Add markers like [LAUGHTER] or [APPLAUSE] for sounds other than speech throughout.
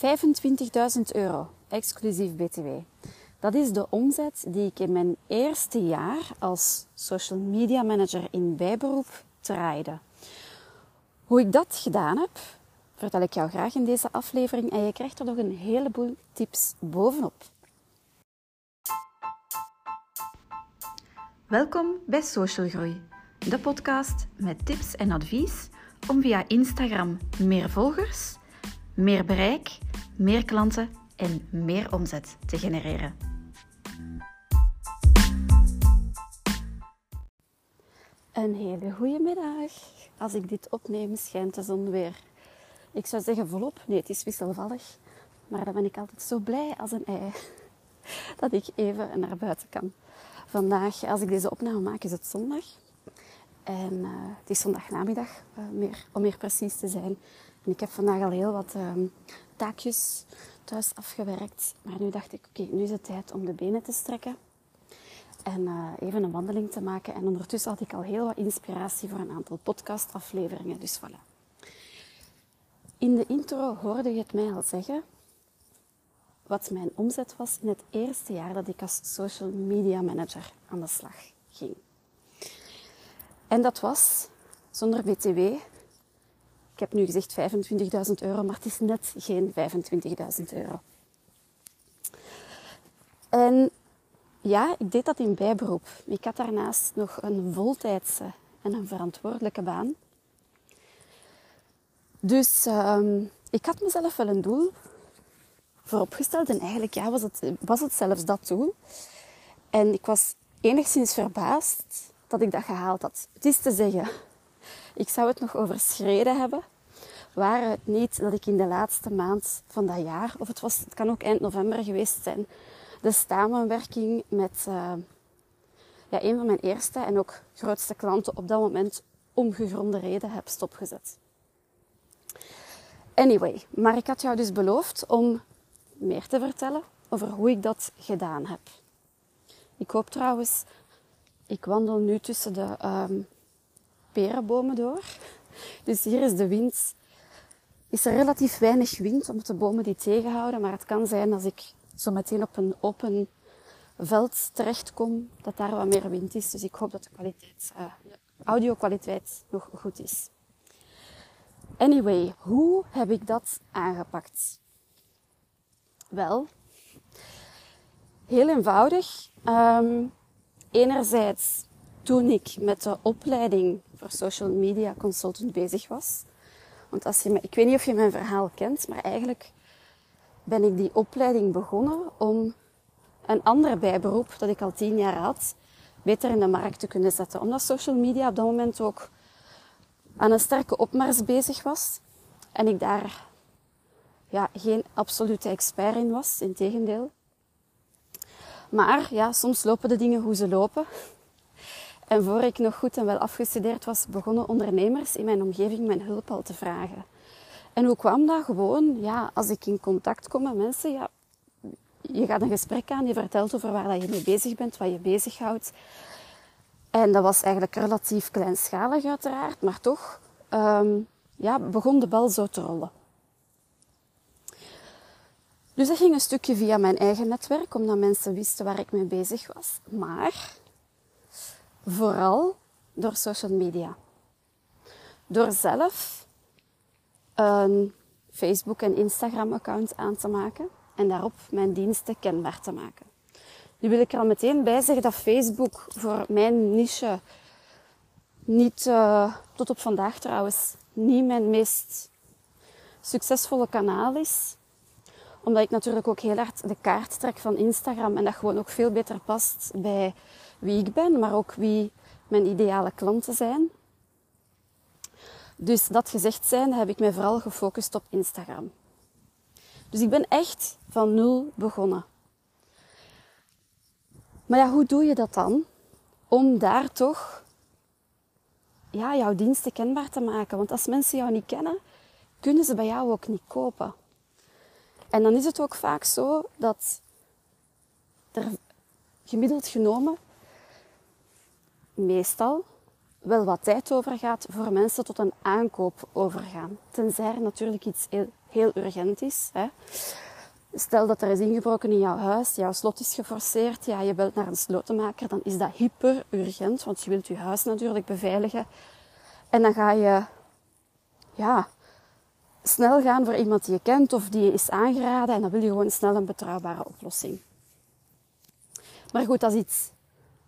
25.000 euro, exclusief BTW. Dat is de omzet die ik in mijn eerste jaar als social media manager in bijberoep draaide. Hoe ik dat gedaan heb, vertel ik jou graag in deze aflevering en je krijgt er nog een heleboel tips bovenop. Welkom bij Social Groei, de podcast met tips en advies om via Instagram meer volgers, meer bereik, meer klanten en meer omzet te genereren. Een hele goede middag. Als ik dit opneem, schijnt de zon weer. Ik zou zeggen volop. Nee, het is wisselvallig. Maar dan ben ik altijd zo blij als een ei [LAUGHS] dat ik even naar buiten kan. Vandaag, als ik deze opname maak, is het zondag. En uh, het is zondagnamiddag, uh, meer, om meer precies te zijn. Ik heb vandaag al heel wat uh, taakjes thuis afgewerkt. Maar nu dacht ik, oké, nu is het tijd om de benen te strekken. En eh, even een wandeling te maken. En ondertussen had ik al heel wat inspiratie voor een aantal podcastafleveringen. Dus voilà. In de intro hoorde je het mij al zeggen. Wat mijn omzet was in het eerste jaar dat ik als social media manager aan de slag ging. En dat was zonder BTW. Ik heb nu gezegd 25.000 euro, maar het is net geen 25.000 euro. En ja, ik deed dat in bijberoep. Ik had daarnaast nog een voltijdse en een verantwoordelijke baan. Dus um, ik had mezelf wel een doel vooropgesteld. En eigenlijk ja, was, het, was het zelfs dat doel. En ik was enigszins verbaasd dat ik dat gehaald had. Het is te zeggen, ik zou het nog overschreden hebben. Waren het niet dat ik in de laatste maand van dat jaar, of het, was, het kan ook eind november geweest zijn, de samenwerking met uh, ja, een van mijn eerste en ook grootste klanten op dat moment om gegronde reden heb stopgezet. Anyway, maar ik had jou dus beloofd om meer te vertellen over hoe ik dat gedaan heb. Ik hoop trouwens, ik wandel nu tussen de um, perenbomen door. Dus hier is de wind. Is er relatief weinig wind omdat de bomen die tegenhouden. Maar het kan zijn als ik zo meteen op een open veld terechtkom, dat daar wat meer wind is. Dus ik hoop dat de kwaliteit, uh, audio kwaliteit nog goed is. Anyway, hoe heb ik dat aangepakt? Wel, heel eenvoudig. Um, enerzijds toen ik met de opleiding voor social media consultant bezig was. Want als je, ik weet niet of je mijn verhaal kent, maar eigenlijk ben ik die opleiding begonnen om een ander bijberoep dat ik al tien jaar had, beter in de markt te kunnen zetten. Omdat social media op dat moment ook aan een sterke opmars bezig was. En ik daar ja, geen absolute expert in was, in tegendeel. Maar ja, soms lopen de dingen hoe ze lopen. En voor ik nog goed en wel afgestudeerd was, begonnen ondernemers in mijn omgeving mijn hulp al te vragen. En hoe kwam dat? Gewoon, ja, als ik in contact kom met mensen, ja, je gaat een gesprek aan, je vertelt over waar dat je mee bezig bent, wat je bezighoudt. En dat was eigenlijk relatief kleinschalig uiteraard, maar toch um, ja, begon de bal zo te rollen. Dus dat ging een stukje via mijn eigen netwerk, omdat mensen wisten waar ik mee bezig was. Maar vooral door social media. Door zelf een Facebook- en Instagram-account aan te maken en daarop mijn diensten kenbaar te maken. Nu wil ik er al meteen bij zeggen dat Facebook voor mijn niche niet, uh, tot op vandaag trouwens, niet mijn meest succesvolle kanaal is omdat ik natuurlijk ook heel hard de kaart trek van Instagram en dat gewoon ook veel beter past bij wie ik ben, maar ook wie mijn ideale klanten zijn. Dus dat gezegd zijn, heb ik mij vooral gefocust op Instagram. Dus ik ben echt van nul begonnen. Maar ja, hoe doe je dat dan? Om daar toch ja, jouw diensten kenbaar te maken. Want als mensen jou niet kennen, kunnen ze bij jou ook niet kopen. En dan is het ook vaak zo dat er gemiddeld genomen meestal wel wat tijd over gaat voor mensen tot een aankoop overgaan. Tenzij er natuurlijk iets heel heel urgent is. Hè. Stel dat er is ingebroken in jouw huis, jouw slot is geforceerd, ja, je belt naar een slotenmaker, dan is dat hyper urgent, want je wilt je huis natuurlijk beveiligen. En dan ga je ja, snel gaan voor iemand die je kent of die je is aangeraden en dan wil je gewoon snel een betrouwbare oplossing. Maar goed, dat is iets,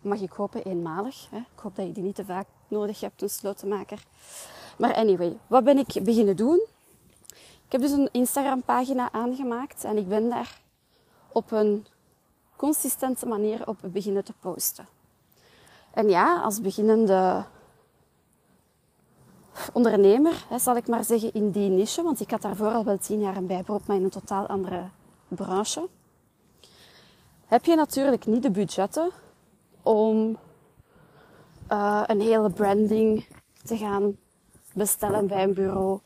mag ik hopen, eenmalig. Hè? Ik hoop dat je die niet te vaak nodig hebt, een slotenmaker. Maar anyway, wat ben ik beginnen doen? Ik heb dus een Instagram pagina aangemaakt en ik ben daar op een consistente manier op beginnen te posten. En ja, als beginnende ondernemer, hè, zal ik maar zeggen, in die niche, want ik had daarvoor al wel tien jaar een bijberoep, maar in een totaal andere branche, heb je natuurlijk niet de budgetten om uh, een hele branding te gaan bestellen bij een bureau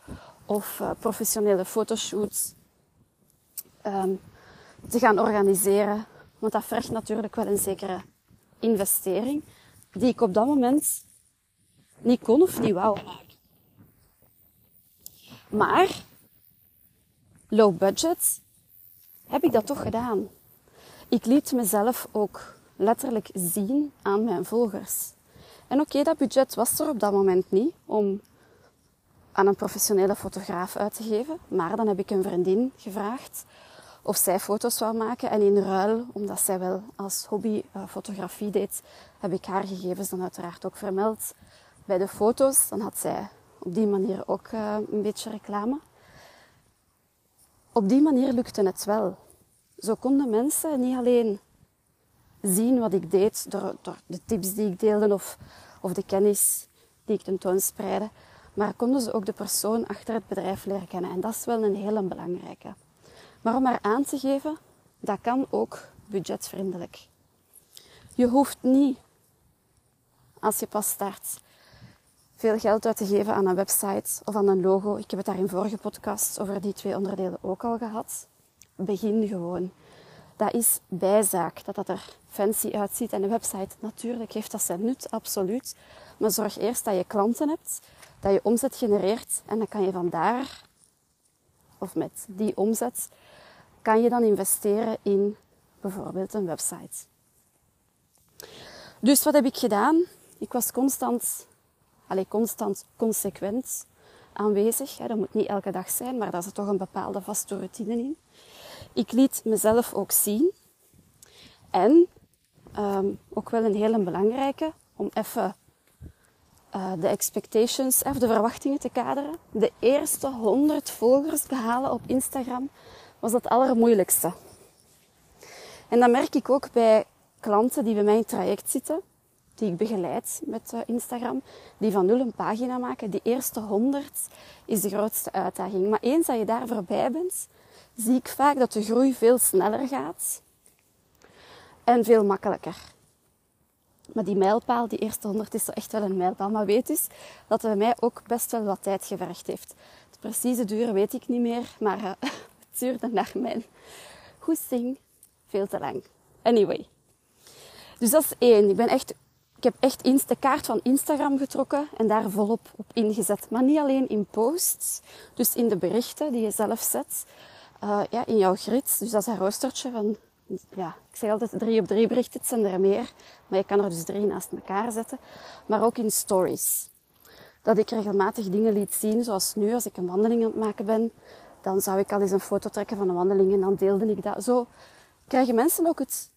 of uh, professionele fotoshoots um, te gaan organiseren. Want dat vergt natuurlijk wel een zekere investering die ik op dat moment niet kon of niet wou maken. Maar low budget heb ik dat toch gedaan. Ik liet mezelf ook letterlijk zien aan mijn volgers. En oké, dat budget was er op dat moment niet om aan een professionele fotograaf uit te geven. Maar dan heb ik een vriendin gevraagd of zij foto's zou maken. En in ruil, omdat zij wel als hobby uh, fotografie deed, heb ik haar gegevens dan uiteraard ook vermeld bij de foto's. Dan had zij op die manier ook uh, een beetje reclame. Op die manier lukte het wel. Zo konden mensen niet alleen zien wat ik deed door, door de tips die ik deelde of, of de kennis die ik tentoonspreidde, maar konden ze ook de persoon achter het bedrijf leren kennen. En dat is wel een hele belangrijke. Maar om maar aan te geven, dat kan ook budgetvriendelijk. Je hoeft niet, als je pas start, veel geld uit te geven aan een website of aan een logo. Ik heb het daar in vorige podcasts over die twee onderdelen ook al gehad. Begin gewoon. Dat is bijzaak, dat dat er fancy uitziet. En een website, natuurlijk heeft dat zijn nut, absoluut. Maar zorg eerst dat je klanten hebt, dat je omzet genereert. En dan kan je vandaar, of met die omzet, kan je dan investeren in bijvoorbeeld een website. Dus wat heb ik gedaan? Ik was constant allee, constant consequent aanwezig. Dat moet niet elke dag zijn, maar daar zit toch een bepaalde vaste routine in. Ik liet mezelf ook zien. En um, ook wel een hele belangrijke, om even uh, de expectations, of de verwachtingen te kaderen. De eerste 100 volgers behalen op Instagram was het allermoeilijkste. En dat merk ik ook bij klanten die bij mij in traject zitten die ik begeleid met uh, Instagram, die van nul een pagina maken. Die eerste honderd is de grootste uitdaging. Maar eens dat je daar voorbij bent, zie ik vaak dat de groei veel sneller gaat en veel makkelijker. Maar die mijlpaal, die eerste honderd, is echt wel een mijlpaal. Maar weet dus dat het bij mij ook best wel wat tijd gevergd heeft. Het precieze duur weet ik niet meer, maar uh, [LAUGHS] het duurde naar mijn goesting veel te lang. Anyway. Dus dat is één. Ik ben echt ik heb echt de kaart van Instagram getrokken en daar volop op ingezet. Maar niet alleen in posts, dus in de berichten die je zelf zet, uh, ja, in jouw grid. Dus dat is een roostertje van, ja, ik zeg altijd drie op drie berichten, het zijn er meer. Maar je kan er dus drie naast elkaar zetten. Maar ook in stories. Dat ik regelmatig dingen liet zien, zoals nu als ik een wandeling aan het maken ben. Dan zou ik al eens een foto trekken van een wandeling en dan deelde ik dat. Zo krijgen mensen ook het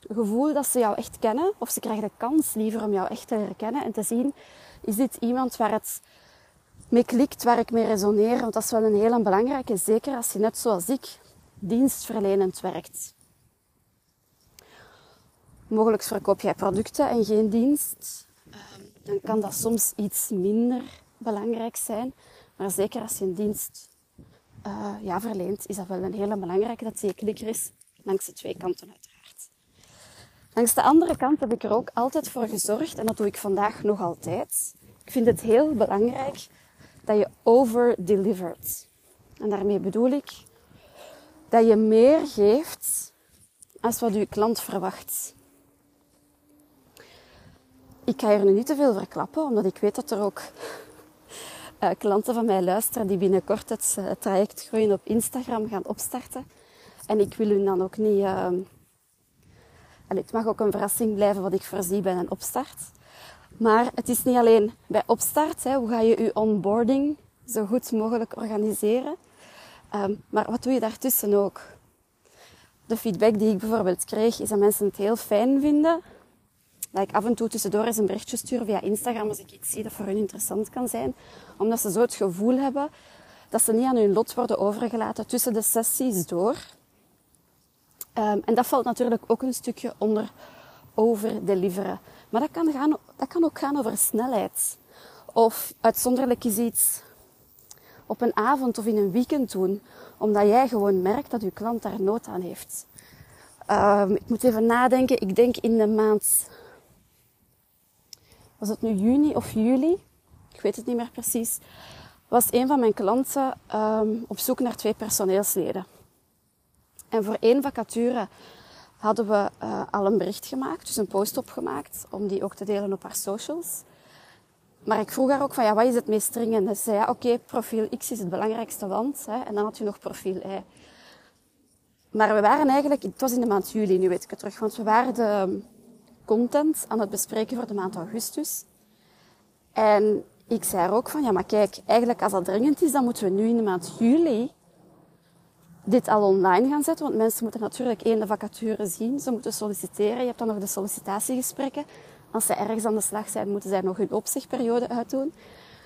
gevoel dat ze jou echt kennen, of ze krijgen de kans liever om jou echt te leren kennen en te zien, is dit iemand waar het mee klikt, waar ik mee resoneer. Want dat is wel een hele belangrijke, zeker als je net zoals ik dienstverlenend werkt. Mogelijk verkoop jij producten en geen dienst. Ehm, dan kan dat soms iets minder belangrijk zijn. Maar zeker als je een dienst uh, ja, verleent, is dat wel een hele belangrijke dat die klikker is langs de twee kanten uit. Langs de andere kant heb ik er ook altijd voor gezorgd, en dat doe ik vandaag nog altijd. Ik vind het heel belangrijk dat je over-delivert. En daarmee bedoel ik dat je meer geeft als wat je klant verwacht. Ik ga er nu niet te veel verklappen, omdat ik weet dat er ook uh, klanten van mij luisteren die binnenkort het, uh, traject Groeien op Instagram gaan opstarten. En ik wil hun dan ook niet... Uh, het mag ook een verrassing blijven wat ik voorzie bij een opstart. Maar het is niet alleen bij opstart. Hè, hoe ga je je onboarding zo goed mogelijk organiseren? Um, maar wat doe je daartussen ook? De feedback die ik bijvoorbeeld kreeg, is dat mensen het heel fijn vinden. Dat ik af en toe tussendoor eens een berichtje stuur via Instagram als ik iets zie dat voor hun interessant kan zijn. Omdat ze zo het gevoel hebben dat ze niet aan hun lot worden overgelaten tussen de sessies door. Um, en dat valt natuurlijk ook een stukje onder overdeliveren. Maar dat kan, gaan, dat kan ook gaan over snelheid. Of uitzonderlijk is iets op een avond of in een weekend doen. Omdat jij gewoon merkt dat je klant daar nood aan heeft. Um, ik moet even nadenken. Ik denk in de maand... Was het nu juni of juli? Ik weet het niet meer precies. Was een van mijn klanten um, op zoek naar twee personeelsleden. En voor één vacature hadden we uh, al een bericht gemaakt, dus een post opgemaakt, om die ook te delen op haar socials. Maar ik vroeg haar ook van, ja, wat is het meest dringend? En ze zei, ja, oké, profiel X is het belangrijkste, want... Hè, en dan had je nog profiel Y. Maar we waren eigenlijk, het was in de maand juli, nu weet ik het terug, want we waren de content aan het bespreken voor de maand augustus. En ik zei er ook van, ja, maar kijk, eigenlijk als dat dringend is, dan moeten we nu in de maand juli dit al online gaan zetten. Want mensen moeten natuurlijk één de vacature zien. Ze moeten solliciteren. Je hebt dan nog de sollicitatiegesprekken. Als ze ergens aan de slag zijn, moeten zij nog hun opzichtperiode uitdoen.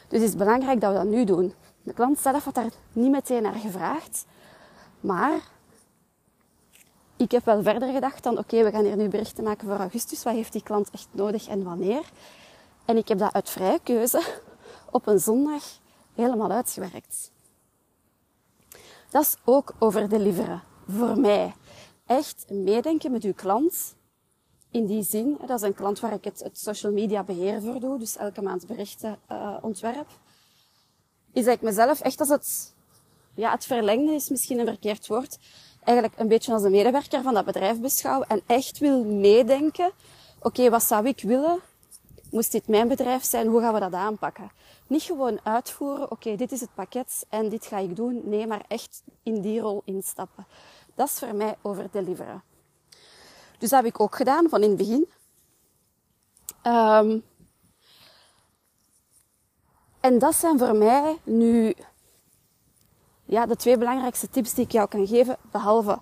Dus het is belangrijk dat we dat nu doen. De klant zelf had daar niet meteen naar gevraagd. Maar ik heb wel verder gedacht dan, oké, we gaan hier nu berichten maken voor augustus. Wat heeft die klant echt nodig en wanneer? En ik heb dat uit vrije keuze op een zondag helemaal uitgewerkt. Dat is ook over deliveren. Voor mij. Echt meedenken met uw klant. In die zin, dat is een klant waar ik het, het social media beheer voor doe. Dus elke maand berichten uh, ontwerp. Is dat ik mezelf echt als het, ja, het verlengde is misschien een verkeerd woord. Eigenlijk een beetje als een medewerker van dat bedrijf beschouw. En echt wil meedenken. Oké, wat zou ik willen? Moest dit mijn bedrijf zijn? Hoe gaan we dat aanpakken? Niet gewoon uitvoeren, oké, dit is het pakket en dit ga ik doen. Nee, maar echt in die rol instappen. Dat is voor mij over deliveren. Dus dat heb ik ook gedaan van in het begin. Um, en dat zijn voor mij nu ja, de twee belangrijkste tips die ik jou kan geven, behalve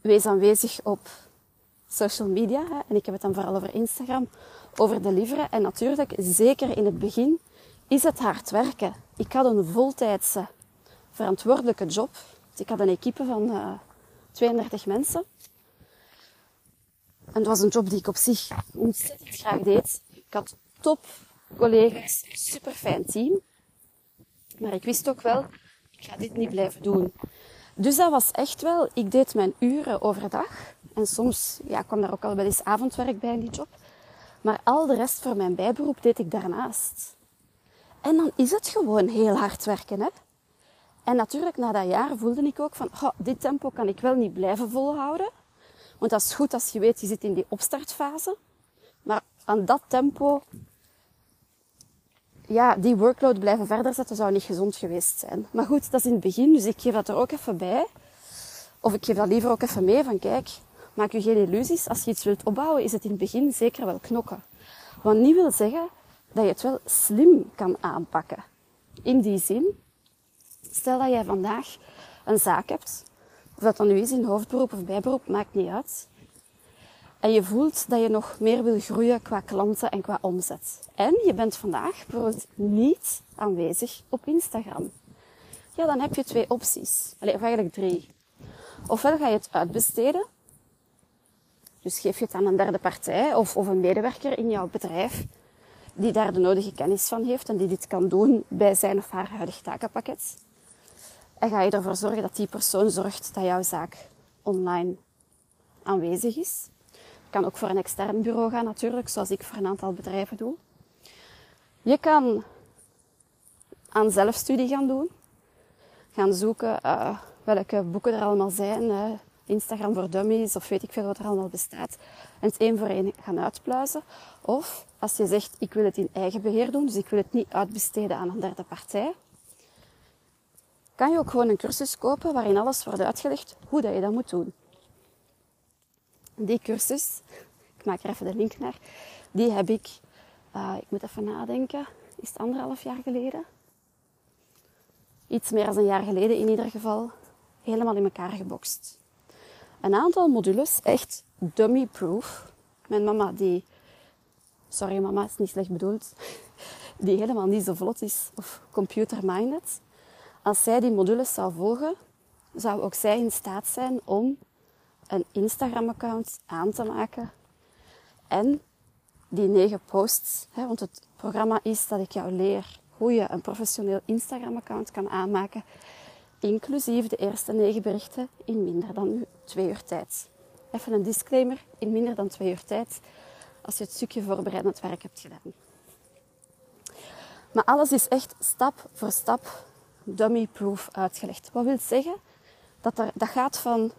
wees aanwezig op social media. En ik heb het dan vooral over Instagram over deliveren. En natuurlijk, zeker in het begin, is het hard werken. Ik had een voltijdse verantwoordelijke job. ik had een equipe van uh, eh, 32 mensen. En het was een job die ik op zich ontzettend graag deed. Ik had top collega's, super fijn team. Maar ik wist ook wel, ik ga dit niet blijven doen. Dus dat was echt wel, ik deed mijn uren overdag. En soms ja, kwam daar ook al wel eens avondwerk bij in die job. Maar al de rest voor mijn bijberoep deed ik daarnaast. En dan is het gewoon heel hard werken. Hè? En natuurlijk, na dat jaar voelde ik ook van, dit tempo kan ik wel niet blijven volhouden. Want dat is goed als je weet, je zit in die opstartfase. Maar aan dat tempo, ja, die workload blijven verder zetten zou niet gezond geweest zijn. Maar goed, dat is in het begin, dus ik geef dat er ook even bij. Of ik geef dat liever ook even mee van, kijk, maak je geen illusies. Als je iets wilt opbouwen, is het in het begin zeker wel knokken. Wat niet wil zeggen dat je het wel slim kan aanpakken. In die zin, stel dat jij vandaag een zaak hebt, of dat dan nu is in hoofdberoep of bijberoep, maakt niet uit. En je voelt dat je nog meer wil groeien qua klanten en qua omzet. En je bent vandaag bijvoorbeeld niet aanwezig op Instagram. Ja, dan heb je twee opties. Allee, eigenlijk drie. Ofwel ga je het uitbesteden dus geef je het aan een derde partij of, of een medewerker in jouw bedrijf die daar de nodige kennis van heeft en die dit kan doen bij zijn of haar huidig takenpakket. En ga je ervoor zorgen dat die persoon zorgt dat jouw zaak online aanwezig is. Je kan ook voor een extern bureau gaan natuurlijk, zoals ik voor een aantal bedrijven doe. Je kan aan zelfstudie gaan doen. Gaan zoeken uh, welke boeken er allemaal zijn. Uh, Instagram voor dummies of weet ik veel wat er allemaal bestaat, en het één voor één gaan uitpluizen. Of als je zegt, ik wil het in eigen beheer doen, dus ik wil het niet uitbesteden aan een derde partij, kan je ook gewoon een cursus kopen waarin alles wordt uitgelegd hoe dat je dat moet doen. Die cursus, ik maak er even de link naar, die heb ik, uh, ik moet even nadenken, is het anderhalf jaar geleden? Iets meer dan een jaar geleden in ieder geval, helemaal in elkaar gebokst. Een aantal modules, echt dummy-proof. Mijn mama die, sorry mama, is niet slecht bedoeld, [LAUGHS] die helemaal niet zo vlot is of computer-minded. Als zij die modules zou volgen, zou ook zij in staat zijn om een Instagram-account aan te maken en die negen posts, hè, want het programma is dat ik jou leer hoe je een professioneel Instagram-account kan aanmaken, inclusief de eerste negen berichten in minder dan twee uur tijd. Even een disclaimer, in minder dan twee uur tijd, als je het stukje voorbereidend werk hebt gedaan. Maar alles is echt stap voor stap dummy-proof uitgelegd. Wat wil zeggen? Dat, er, dat gaat van,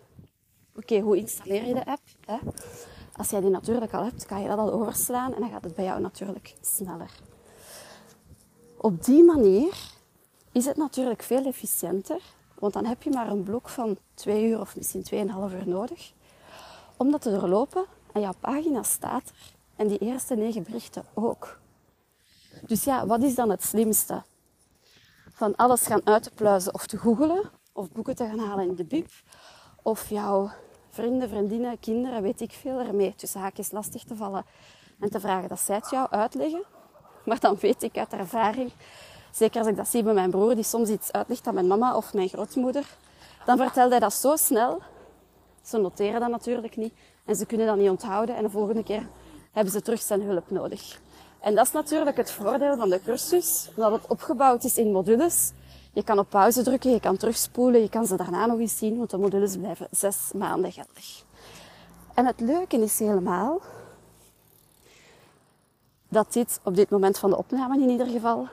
oké, hoe installeer je de app? Hè? Als jij die natuurlijk al hebt, kan je dat al overslaan en dan gaat het bij jou natuurlijk sneller. Op die manier is het natuurlijk veel efficiënter, want dan heb je maar een blok van twee uur of misschien tweeënhalf uur nodig om dat te doorlopen en jouw pagina staat er en die eerste negen berichten ook. Dus ja, wat is dan het slimste? Van alles gaan uit te pluizen of te googelen, of boeken te gaan halen in de bib, of jouw vrienden, vriendinnen, kinderen, weet ik veel, ermee tussen haakjes lastig te vallen en te vragen dat zij het jou uitleggen. Maar dan weet ik uit ervaring, zeker als ik dat zie bij mijn broer, die soms iets uitlegt aan mijn mama of mijn grootmoeder, dan vertelt hij dat zo snel. Ze noteren dat natuurlijk niet en ze kunnen dat niet onthouden en de volgende keer hebben ze terug zijn hulp nodig. En dat is natuurlijk het voordeel van de cursus, omdat het opgebouwd is in modules. Je kan op pauze drukken, je kan terugspoelen, je kan ze daarna nog eens zien, want de modules blijven zes maanden geldig. En het leuke is helemaal dat dit op dit moment van de opname in ieder geval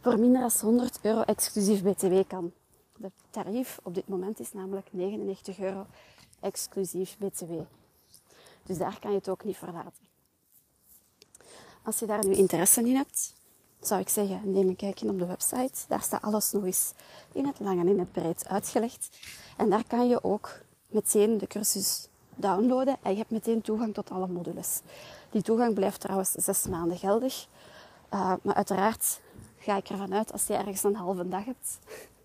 voor minder dan 100 euro exclusief BTW kan. De tarief op dit moment is namelijk 99 euro exclusief BTW. Dus daar kan je het ook niet verlaten. Als je daar nu interesse in hebt, zou ik zeggen, neem een kijkje op de website. Daar staat alles nog eens in het lang en in het breed uitgelegd. En daar kan je ook meteen de cursus downloaden en je hebt meteen toegang tot alle modules. Die toegang blijft trouwens zes maanden geldig. Uh, maar uiteraard ga ik ervan uit als je ergens een halve dag hebt,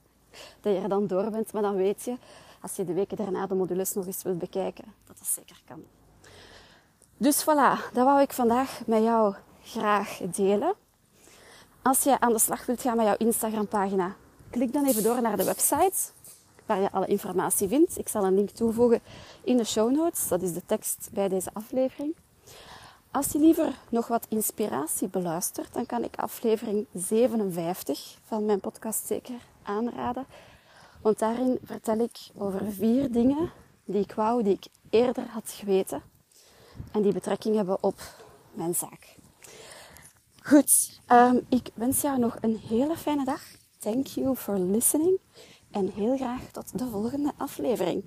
[LAUGHS] dat je er dan door bent. Maar dan weet je, als je de weken daarna de modules nog eens wilt bekijken, dat dat zeker kan. Dus voilà, dat wou ik vandaag met jou graag delen. Als je aan de slag wilt gaan met jouw Instagram pagina, klik dan even door naar de website waar je alle informatie vindt. Ik zal een link toevoegen in de show notes. Dat is de tekst bij deze aflevering. Als je liever nog wat inspiratie beluistert, dan kan ik aflevering 57 van mijn podcast zeker aanraden. Want daarin vertel ik over vier dingen die ik wou, die ik eerder had geweten. En die betrekking hebben op mijn zaak. Goed, um, ik wens jou nog een hele fijne dag. Thank you for listening. En heel graag tot de volgende aflevering.